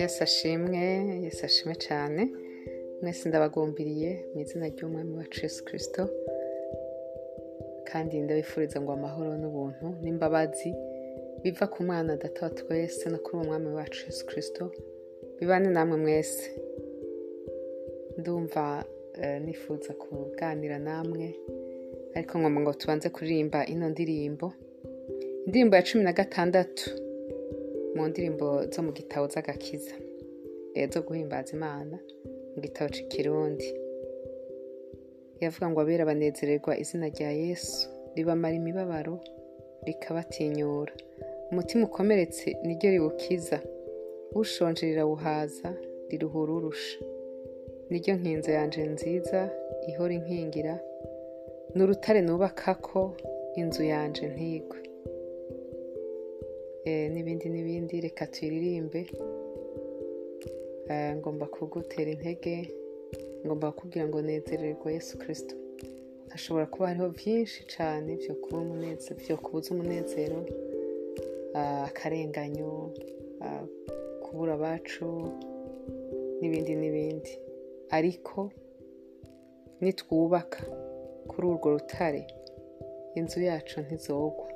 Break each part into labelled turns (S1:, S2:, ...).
S1: Yesu ashimwe Yesu ashimwe cyane. Mwese ndabagumbiriye mu izina ry'umwami wacu Yesu kirisito kandi ndabifuriza ngo amahoro n'ubuntu n'imbabazi biva ku mwana data wa twese no kuri uwo mwami wacu Yesu kirisito bibane namwe mwese. Ndumva nifuza kuganira namwe ariko ngomba ngo tubanze kuririmba ino ndirimbo. Indirimbo ya cumi na gatandatu. Mu ndirimbo zo mu gitabo z'agakiza. Zo guhimbaza imana mu gitabo cy'ikirundi yavuga ngo abera banezererwa izina rya yesu ribamara imibabaro rikabatinyura. Umutima ukomeretse niryo riwukiza. Ushonje rirawuhaza riruhura urusha. Niryo nkinzo yanje nziza ihora inkingira. Ni urutare nubaka ko inzu yanje ntigwe. N'ibindi n'ibindi reka tuyiririmbe ngomba kugutera intege ngomba kukubwira ngo nezererwe Yesu kirisito hashobora kuba hariho byinshi cyane byo kubuza umunezero akarenganyo kubura abacu n'ibindi n'ibindi. Ariko nitwubaka kuri urwo rutare inzu yacu ntizogwa.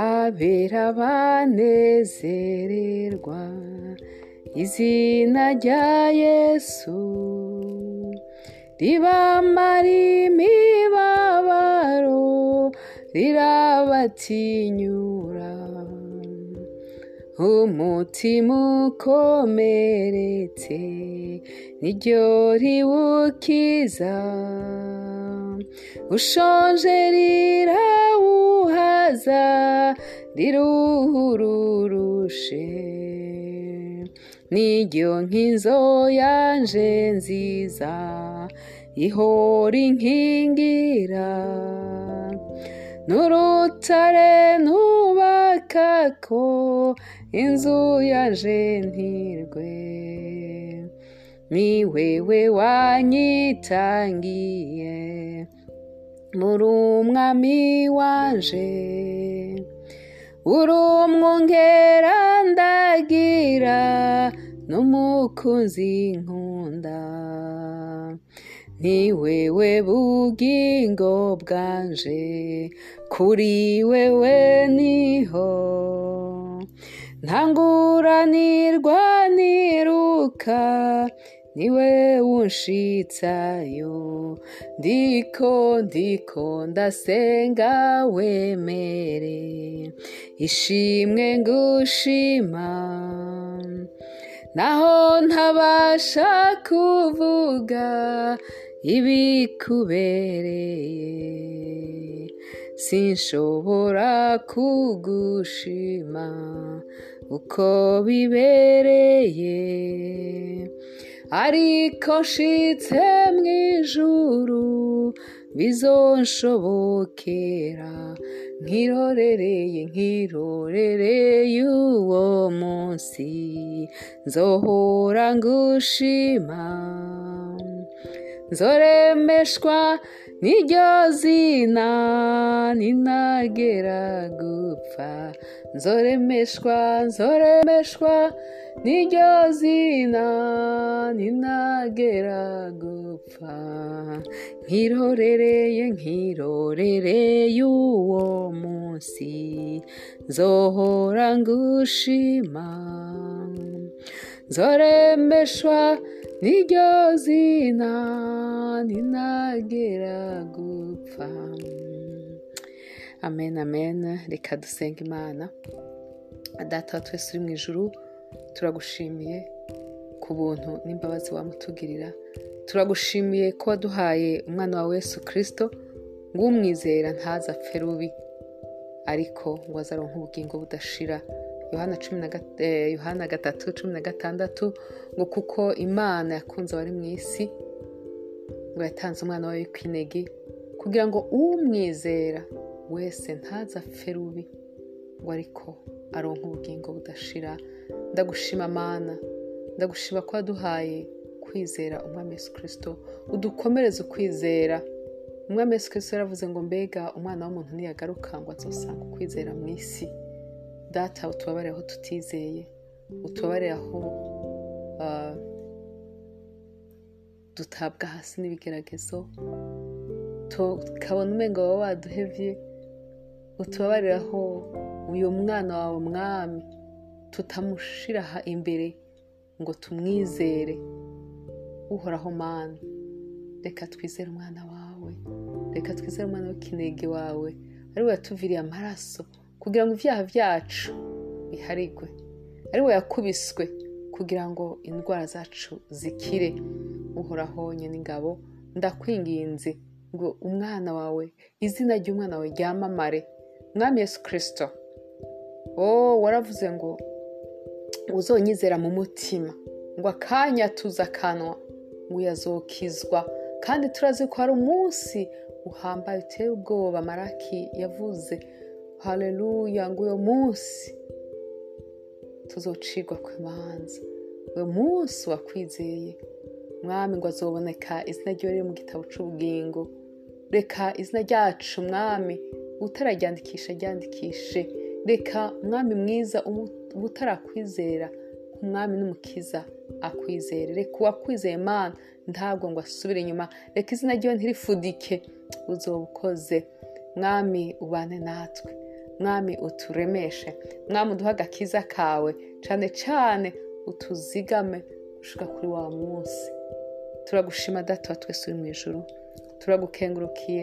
S1: Abera banezererwa. Izina rya yesu ribamara imibabaro rirabatinyura. Umutima ukomeretse niryo riwukiza. Ushonje rirawuhaza riruhururushe niryo nkinzo yanje nziza ihora inkingira. N'urutare nubaka ko inzu yaje ntirwe. Ni wewe wanyitangiye muri umwami wanje. Uri umwungera ndagira n'umukunzi nkunda. Ni wewe bugingo bwanje kuri wewe ni ho. Ntanguranirwa niruka ni we wunshitsayo ndiko ndiko ndasenga wemere. Ishimwe ngushima. Naho ntabasha kuvuga ibikubereye sinshobora kugushima uko bibereye. Ariko nshitse mu ijuru bizonshobokera nkirorereye nkirorereye uwo munsi. Nzohora ngushima. Nzoremeshwa n'iryo zina ninagera gupfa. Nzoremeshwa nzoremeshwa n'iryo zina ninagera gupfa. Nkirorereye nkirorereye uwo munsi nzohora ngushima nzoremeshwa n'iryo zina ninagera gupfa. Amen amen. Reka dusenga imana. Data wa twese uri mu ijuru turagushimiye ku buntu n'imbabazi wamutugirira. Turagushimiye ko waduhaye umwana wawe Yesu kirisito ngo umwizera ntaza apfe rubi ariko ngo azaronke ubugingo budashira. Yohana gatatu cumi na gatandatu ngo kuko imana yakunze abari mu isi ngo yatanze umwana wawe w'ikwinege kugira ngo umwizera wese ntaza apfe rubi ngo ariko aronke ubugingo budashira. Ndagushima amana ndagushima ko waduhaye kwizera umwami Yesu kirisito udukomereze ukwizera. Umwami Yesu kirisito yaravuze ngo mbega umwana w'umuntu niyagaruka ngo azosanga ukwizera mu isi. Data utubabare aho tutizeye utubabarire aho ah, dutabwa hasi n'ibigeragezo tukabona umengo baba waduhevye utubabarire aho uyu mwana wawe mwami tutamushira aha imbere ngo tumwizere uhoraho mana reka twizere umwana wawe reka twizere umwana w'ikinege wawe ari we yatuviriye amaraso. Kugira ngo ibyaha byacu biharigwe. Ari we yakubiswe kugira ngo indwara zacu zikire. Uhoraho nyine ingabo ndakwinginze ngo umwana wawe izina ry'umwana wawe ryamamare. Mwami yesu kirisito oh waravuze ngo uzonyizera mu mutima ngo akanya tuza akanwa ngo yazokizwa kandi turazi ko hari umunsi uhambaye uteye ubwoba. Maraki yavuze hareruya ngo uyu munsi tuzocigwa ku imanza uyu munsi wakwizeye. Mwami ngo azoboneka izina ryiwe riri mu gitabo cy'ubugingo reka izina ryacu mwami utararyandikisha ryandikishe reka mwami mwiza utarakwizera umwami n'umukiza akwizere. Reka uwakwizeye mana ntabwo ngo asubire inyuma. Reka izina ryiwe ntirifudike uzoba ukoze mwami ubane natwe. Mwami uturemeshe. Mwami uduhe agakiza kawe. Cyane cyane utuzigame gushika kuri wa munsi. Turagushima data twese uri mu ijoro turagukengurukiye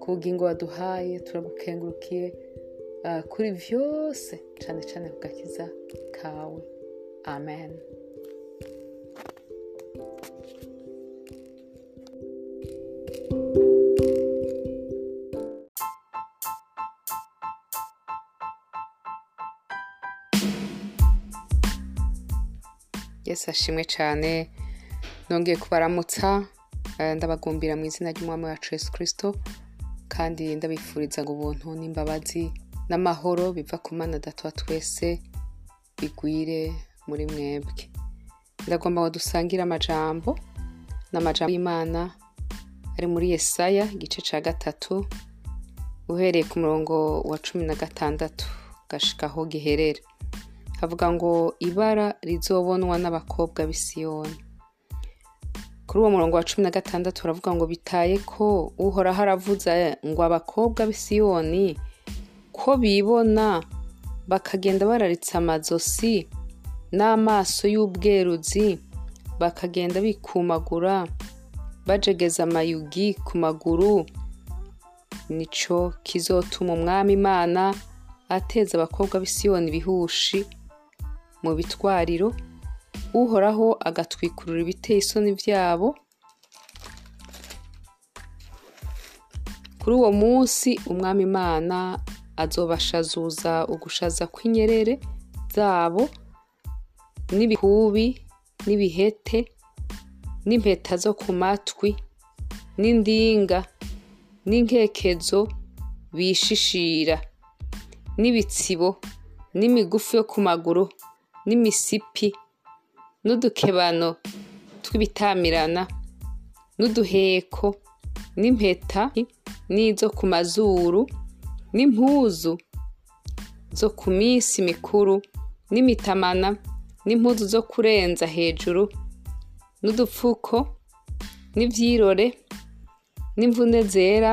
S1: ku bugingo waduhaye. Turagukengurukiye ah, kuri byose cyane cyane ku gakiza kawe. Amen. Yesu ashimwe cyane nongeye kubaramutsa eh, ndabagumbira mu izina ry'umwami wacu yesu kirisito kandi ndabifuriza ubuntu n'imbabazi n'amahoro biva ku mana data wa twese bigwire muri mwebwe. Ndagomba ngo dusangire amajambo n'amajambo y'imana ari muri yesaya igice cya gatatu uhereye ku murongo wa cumi na gatandatu gashika aho giherera havuga ngo ibara rizobonwa n'abakobwa b'i Siyoni kuri uwo murongo wa cumi na gatandatu baravuga ngo bitaye ko uhoraho aravuze ngo abakobwa b'i Siyoni ko bibona bakagenda bararitse amazosi n'amaso y'ubweruzi bakagenda bikumagura bajegeza amayugi ku maguru nico kizotuma umwami imana ateza abakobwa b'i Siyoni ibihushi mu bitwariro uhoraho agatwikurura ibiteye isoni byabo. Kuri uwo munsi umwami imana azobashazuza ugushaza kw'inyerere zabo n'ibikubi n'ibihete n'impeta zo ku matwi n'indinga n'inkekezo bishishira n'ibitsibo n'imigufi yo ku maguru. N'imisipi n'udukebano tw'ibitamirana n'uduheko n'impeta n'izo ku mazuru n'impuzu zo ku minsi mikuru n'imitamana n'impuzu zo kurenza hejuru n'udupfuko n'ivyirore n'imvune zera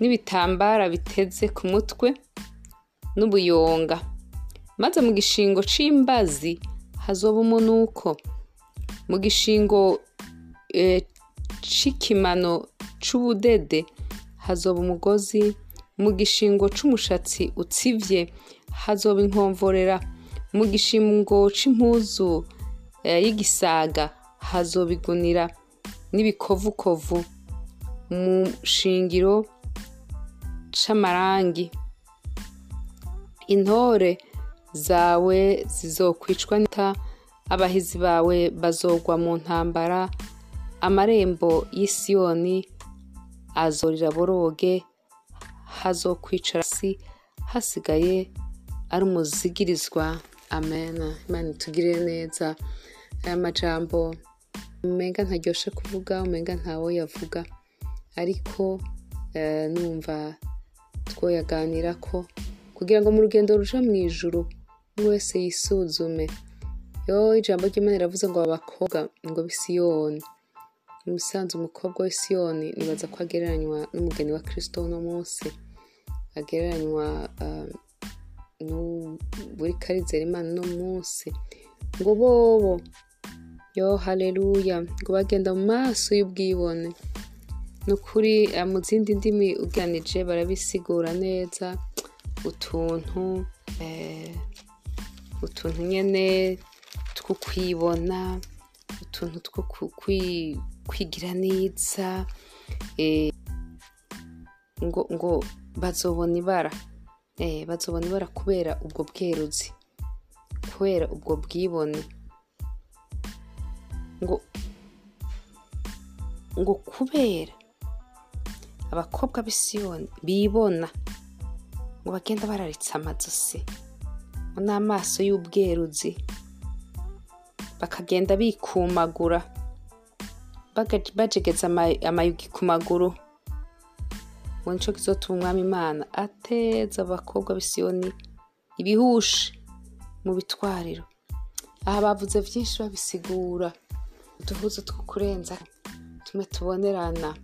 S1: n'ibitambara biteze ku mutwe n'ubuyonga. Maze mu gishingo c'imbazi hazoba umunuko. Mu gishingo eh, c'ikimano c'ubudede hazoba umugozi mu gishingo c'umushatsi utsivye hazoba inkomvorera mu gishingo c'impuzu eh, y'igisaga hazoba igunira n'ibikovukovu mu shingiro c'amarangi. Intore zawe zizokwicwa n'ita abahizi bawe bazogwa mu ntambara amarembo y'isiyoni azorira boroge hazokwicara hasi hasigaye ari umuzigirizwa. Amen. Imana itugirire neza. Aya majambo umenga ntaryoshe kuvuga umenga ntawe yavuga ariko eh, numva twoyaganira ko kugira ngo mu rugendo ruja mu ijuru umwe wese yisuzume yo ijambo ry'imana riravuze ngo abakobwa ngo b'isiyoni umusanzu umukobwa w'isiyoni nibaza ko agereranywa n'umugeni wa kirisito uno munsi. Agereranywa buri karizera imana uno munsi. Ngo bobo yo haleluya. Ngo bagenda mu maso y'ubwibone. Ni ukuri mu zindi ndimi uganije barabisigura neza. Utuntu utuntu nyine two kwibona utuntu two kwigira neza ngo ngo bazobona ibara bazobona ibara kubera ubwo bweruzi kubera ubwo bwibone. Ngo ngo kubera abakobwa b'isiyoni bibona ngo bagenda bararitse amazosi ngo n'amaso y'ubweruzi bakagenda bikumagura. Bajegeza amayugi ku maguru. Ngo nico kizotuma umwami imana ateza abakobwa b'isiyoni ibihushi mu bitwariro. Aha bavuze byinshi babisigura. Uduhuzo two kurenza tumwe tubonerana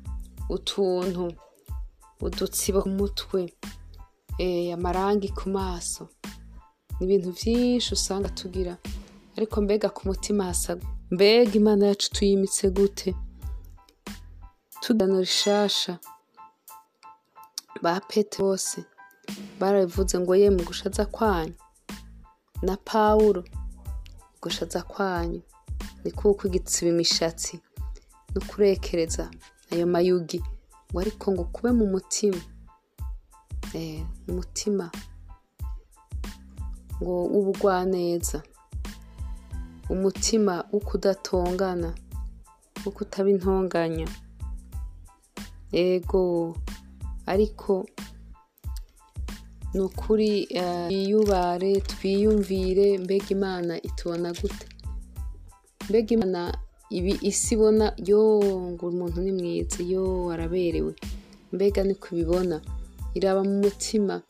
S1: utuntu udutsibo ku mutwe amarangi ku maso. Ni ibintu byinshi usanga tugira. Ariko mbega ku mutima hasa mbega imana yacu tuyimitse gute? Tugana rishasha ba pete bose barabivuze ngo ye mu gushaza kwanyu. Na pawulo gushaza kwanyu. Ni kuko igitsiba imishatsi no kurekereza ayo mayugi. Ngo ariko ngo kube mu mutima. Umutima ngo w'ubugwaneza. Umutima wo kudatongana wo kutaba intonganya yego ariko ni ukuri twiyubare twiyumvire mbega imana itubona gute? Mbega imana ibi isi ibona? Ngo umuntu ni mwiza yo araberewe. Mbega niko ibibona iraba mu mutima.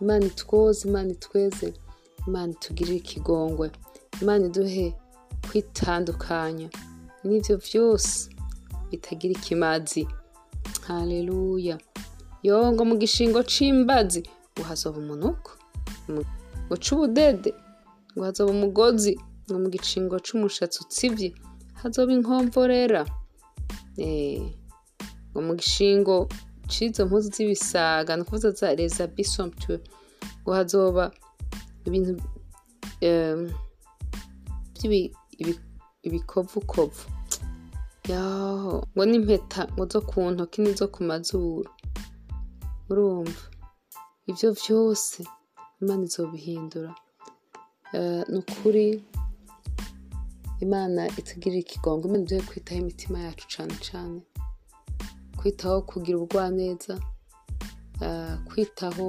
S1: Imana itwoze imana itweze. Imana itugirire ikigongwe. Imana iduhe kwitandukanya. N'ibyo byose bitagira ikimazi. Haleluya yo ngo mu gishingo c'imbazi. Ngo hazoba umunuko ngo c'ubudede. Ngo hazoba umugozi. Ngo mu gicingo c'umushatsi utsivye. Hazoba inkomvorera ngo mu gishingo c'izo mpuzu z'ibisaga. Ni ukuvuza za reza bisomptue ngo hazoba ibintu ibikovukovu yaho ngo n'impeta ngo zo ku ntoki n'izo ku mazuru. Urumva? Ibyo byose imana izobihindura. Ni ukuri imana itugirira ikigongo. Imana iduhe kwitaho imitima yacu cyane cyane kwitaho kugira ubugwaneza kwitaho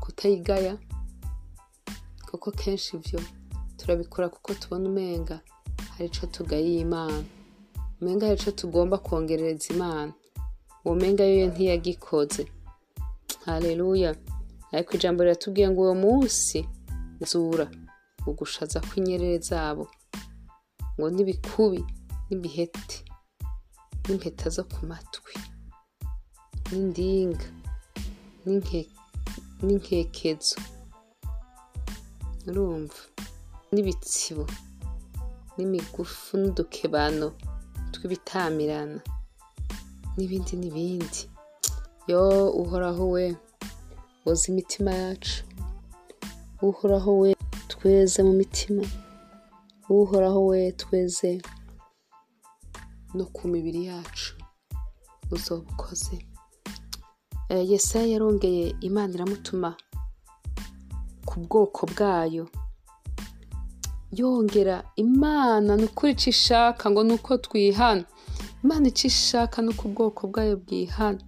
S1: kutayigaya kuko kenshi ibyo turabikora kuko tubona umenga hari icyo tugayiye imana. Umenga hari icyo tugomba kongerereza imana. Uwo menga yo ntiyagikoze. Hareruya ariko ijambo riratubwiye ngo uwo munsi zura ugushaza kw'inyerere zabo ngo n'ibikubi n'ibiheti n'impeta zo ku matwi n'indinga. N'inkekezo urumva. N'ibitsibo n'imigufu n'udukebano tw'ibitamirana. N'ibindi n'ibindi. Yo uhoraho we woza imitima yacu. Uhoraho we tweze mu mitima. Uhoraho we tweze no ku mibiri yacu. Uzoba ukoze yesaya yarongeye imana iramutuma ku bwoko bwayo. Yongera imana ni ukuri icyo ishaka ngo ni uko twihana? Imana icyo ishaka ni uko ubwoko bwayo bwihana?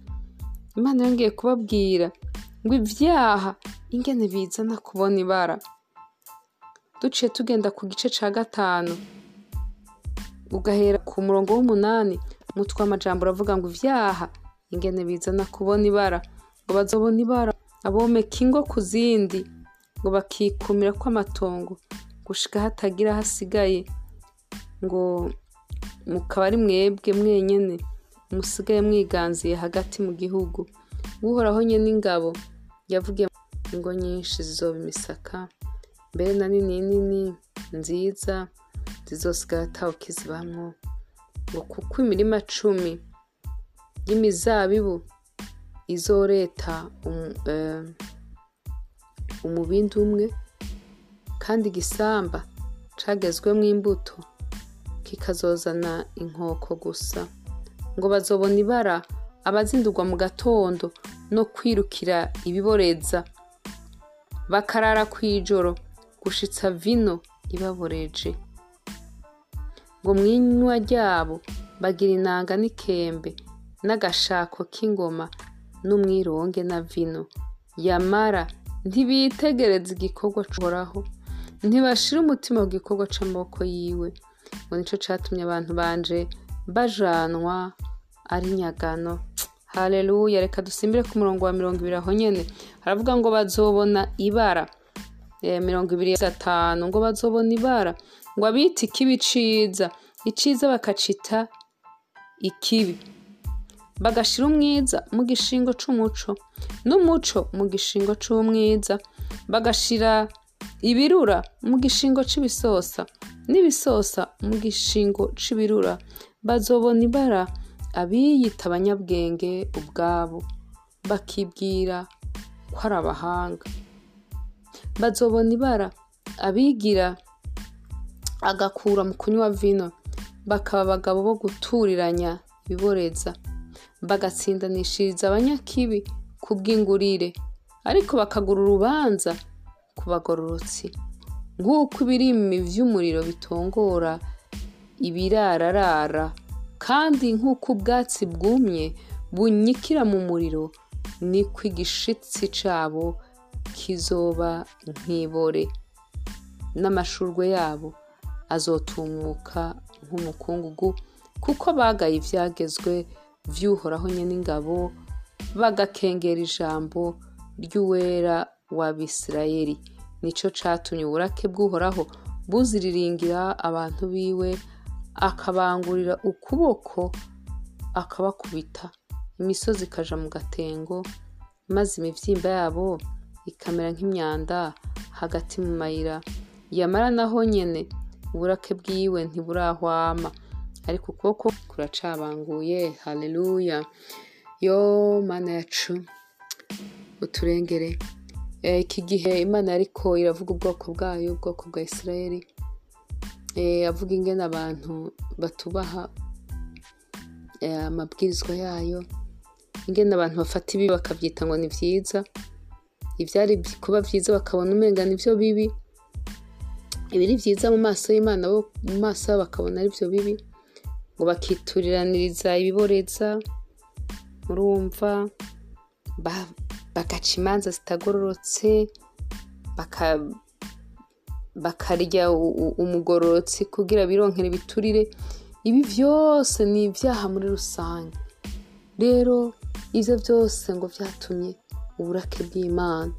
S1: Imana yongeye kubabwira ngo ibyaha ingene bizana kubona ibara. Duciye tugenda ku gice cya gatanu ugahera ku murongo w'umunani umutwe w'amajambo uravuga ngo ibyaha ingene bizana kubona ibara ngo bazobona ibara abomeka ingo ku zindi ngo bakikumira kw'amatongo gushika hatagira hasigaye ngo mukaba ari mwebwe mwenyene musigaye mwiganziye hagati mu gihugu. Uhoraho nyene ingabo yavugiye ingo nyinshi zizoba imisaka mbere na nini nini nziza zizosigara atawe kizibamwo ngo kuko imirima cumi y'imizabibu izoreta um- eh, umubindi umwe kandi igisamba cagezwemwo imbuto kikazozana inkoko gusa. Ngo bazobona ibara abazindurwa mu gatondo no kwirukira ibiboreza. Bakarara kw'ijoro gushitsa vino ibaboreje. Ngo mwinywa ryabo bagira inanga n'ikembe n'agashako k'ingoma n'umwironge na vino. Yamara ntibitegereza igikorwa c'uhoraho ntibashira umutima ku gikorwa c'amaboko yiwe. Ngo nico catumye abantu banje bajanwa ari nyagano. Haleluya reka dusimbire ku murongo wa mirongo ibiri aho nyene. Haravuga ngo bazobona ibara. Eh, mirongo ibiri gatanu ngo bazobona ibara. Ngo abita ikibi ciza iciza bakacita ikibi. Bagashira umwiza mu gishingo c'umuco. N'umuco mu gishingo c'umwiza. Bagashira ibirura mu gishingo c'ibisosa. N'ibisosa mu gishingo c'ibirura. Bazobona ibara abiyita abanyabwenge ubwabo. Bakibwira ko ari abahanga. Bazobona ibara abigira agakura mu kunywa vino. Bakaba abagabo bo guturiranya ibiboreza. Bagatsindanishiriza abanyakibi ku bw'ingurire ariko bakagura urubanza ku bagororotsi. Nk'uko ibirimi vy'umuriro bitongora ibirararara kandi nk'uko ubwatsi bwumye bunyikira mu muriro niko igishitsi cabo kizoba nk'ibore. N'amashurwe yabo azotumuka nk'umukungugu kuko bagaye ivyagezwe vy'uhoraho nyene ingabo bagakengera ijambo ry'uwera w'abisirayeli nico catumye uburake bw'uhoraho buziriringira abantu biwe akabangurira ukuboko akabakubita. Imisozi ikaja mu gatengo maze imivyimba yabo ikamera nk'imyanda hagati mu mayira. Yamara naho nyene uburake bwiwe ntiburahwama. Ariko ukuboko kuracabanguye haleluya. Yo mana yacu uturengere. Eh, iki gihe imana yariko iravuga ubwoko bwayo ubwoko bwa isirayeli. Eh, avuga ingene abantu batubaha eh, amabwirizwa yayo. Ingene abantu bafata ibi bakavyita ngo ni vyiza ivyari vy- kuba vyiza bakabona umenga nivyo bibi. Ibiri vyiza mu maso y'imana bo mu maso bakabona ari vyo bibi. Ngo bakituriraniriza ibiboreza murumva ba- bagaca imanza zitagororotse baka- bakarya umugororotsi kugira bironkere ibiturire ibi vyose ni ivyaha muri rusange. Rero ivyo vyose ngo vyatumye uburake bw'imana.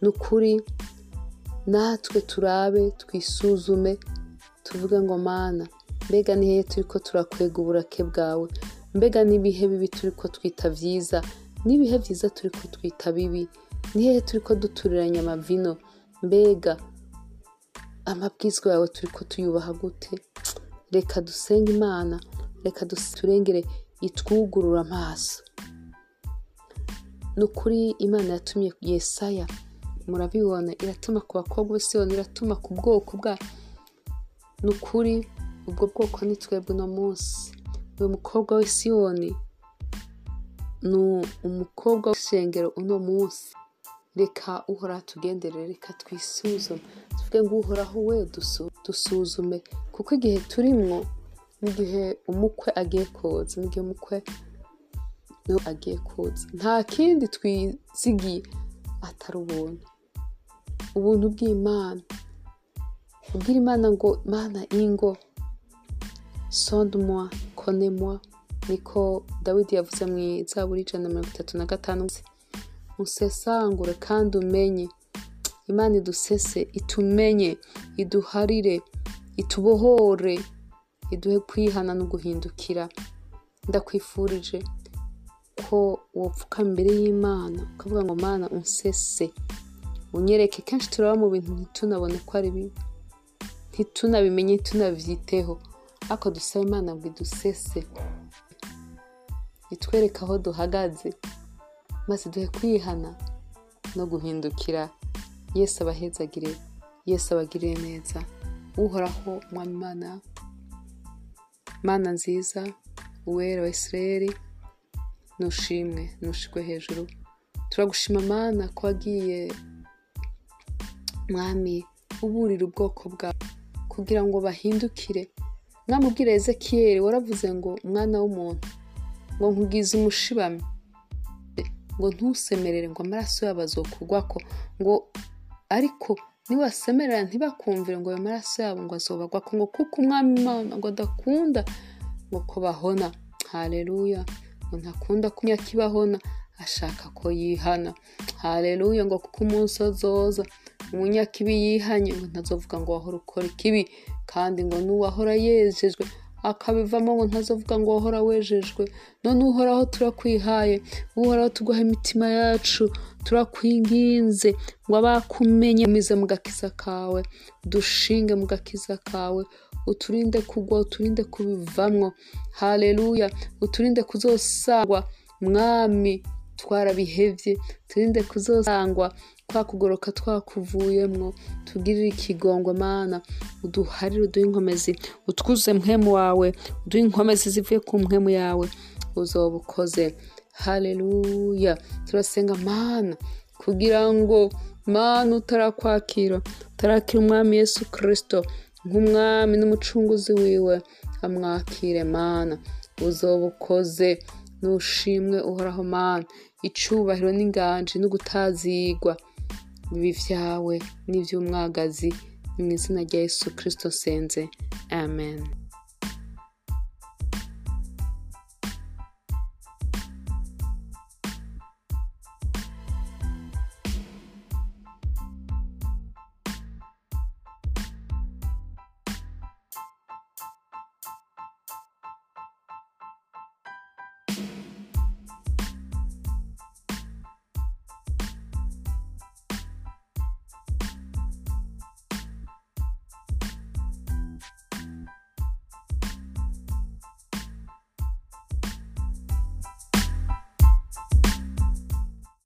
S1: Ni ukuri natwe turabe twisuzume tuvuge ngo mana mbega ni hehe turiko turakwega uburake bwawe? Mbega n'ibihe bibi turiko twita vyiza? N'ibihe vyiza turiko twita bibi? Ni hehe turiko duturiranya amavino? Mbega amabwizwa yawe turiko tuyubaha gute? Reka dusenge imana reka turengere itwugurura amaso. Ni ukuri imana yatumye yesaya murabibona iratuma ku bakobwa b'i Siyoni iratuma ku bwoko bwa ni ukuri ubwo bwoko ni twebwe uno munsi. Uyu mukobwa w'i Siyoni ni umukobwa w'ishengero uno munsi. Reka uhoraho atugenderere reka twisuzume. Tuvuge ngo uhoraho we dusu- dusuzume. Kuko igihe turimwo n'igihe umukwe agiye koza n'igihe umukwe nawe agiye koza. Nta kindi twizigiye atari ubuntu ubuntu bw'imana. Ubwira imana ngo mana ingo. Sondemoi konemoi niko dawidi yavuze mu izaburi ijana na mirongo itatu na gatanu. Usesangure kandi umenye. Imana idusese itumenye iduharire itubohore iduhe kwihana no guhindukira ndakwifurije ko wopfuka imbere y'imana ukavuga ngo mana unsese. Unyereke. Kenshi turaba mu bintu ntitunabone ko ari bibi. Ntitunabimenye ntitunabyiteho ariko dusaba imana ngo idusese. Itwereke aho duhagaze. Maze duhe kwihana no guhindukira. Yesu abahezagire yesu abagiriye neza. Uhoraho umwami imana mana nziza uwera wa isirayeli nushimwe nushigwe hejuru. Turagushima mana ko wagiye mwami uburira ubwoko bwawe. Kugira ngo bahindukire mwamubwira ezekiyeli waravuze ngo umwana w'umuntu ngo nkugize umushibame. Ngo ntusemerere ngo amaraso yabo azokugwako ngo ariko nibasemerera ntibakumvire ngo ayo maraso yabo ngo azobagwako ngo kuko umwami imana ngo adakunda ngo ko bahona. Hareruya ngo ntakunda ko nyakibahona ashaka ko yihana. Hareruya ngo kuko umunsi azoza umunyakibi yihanye ngo ntazovuga ngo wahora ukora ikibi kandi ngo n'uwahora yejejwe akabivamo ngo ntazovuga ngo wahora wejejwe. None uhoraho turakwihaye uhoraho tuguha imitima yacu turakwinginze ngo abakumenye umize mu gakiza kawe dushinge mu gakiza kawe. Uturinde kugwa uturinde kubivamwo hareruya uturinde kuzosangwa. Mwami twarabihevye turinde kuzosangwa. Kwa kugoroka twakuvuyemwo tugirire ikigongwe mana uduharire uduhe inkomezi utwuzuze mpwemu wawe uduhe inkomezi zivuye ku mpwemu yawe uzoba ukoze haleluya. Turasenga mana kugira ngo mana utarakwakira utarakira umwami yesu kirisito nk'umwami n'umucunguzi wiwe amwakire mana uzoba ukoze nushimwe uhoraho mana. Icubahiro n'inganji no gutazigwa bibi vyawe n'ivy'umwagazi mu izina rya yesu kirisito senze amen.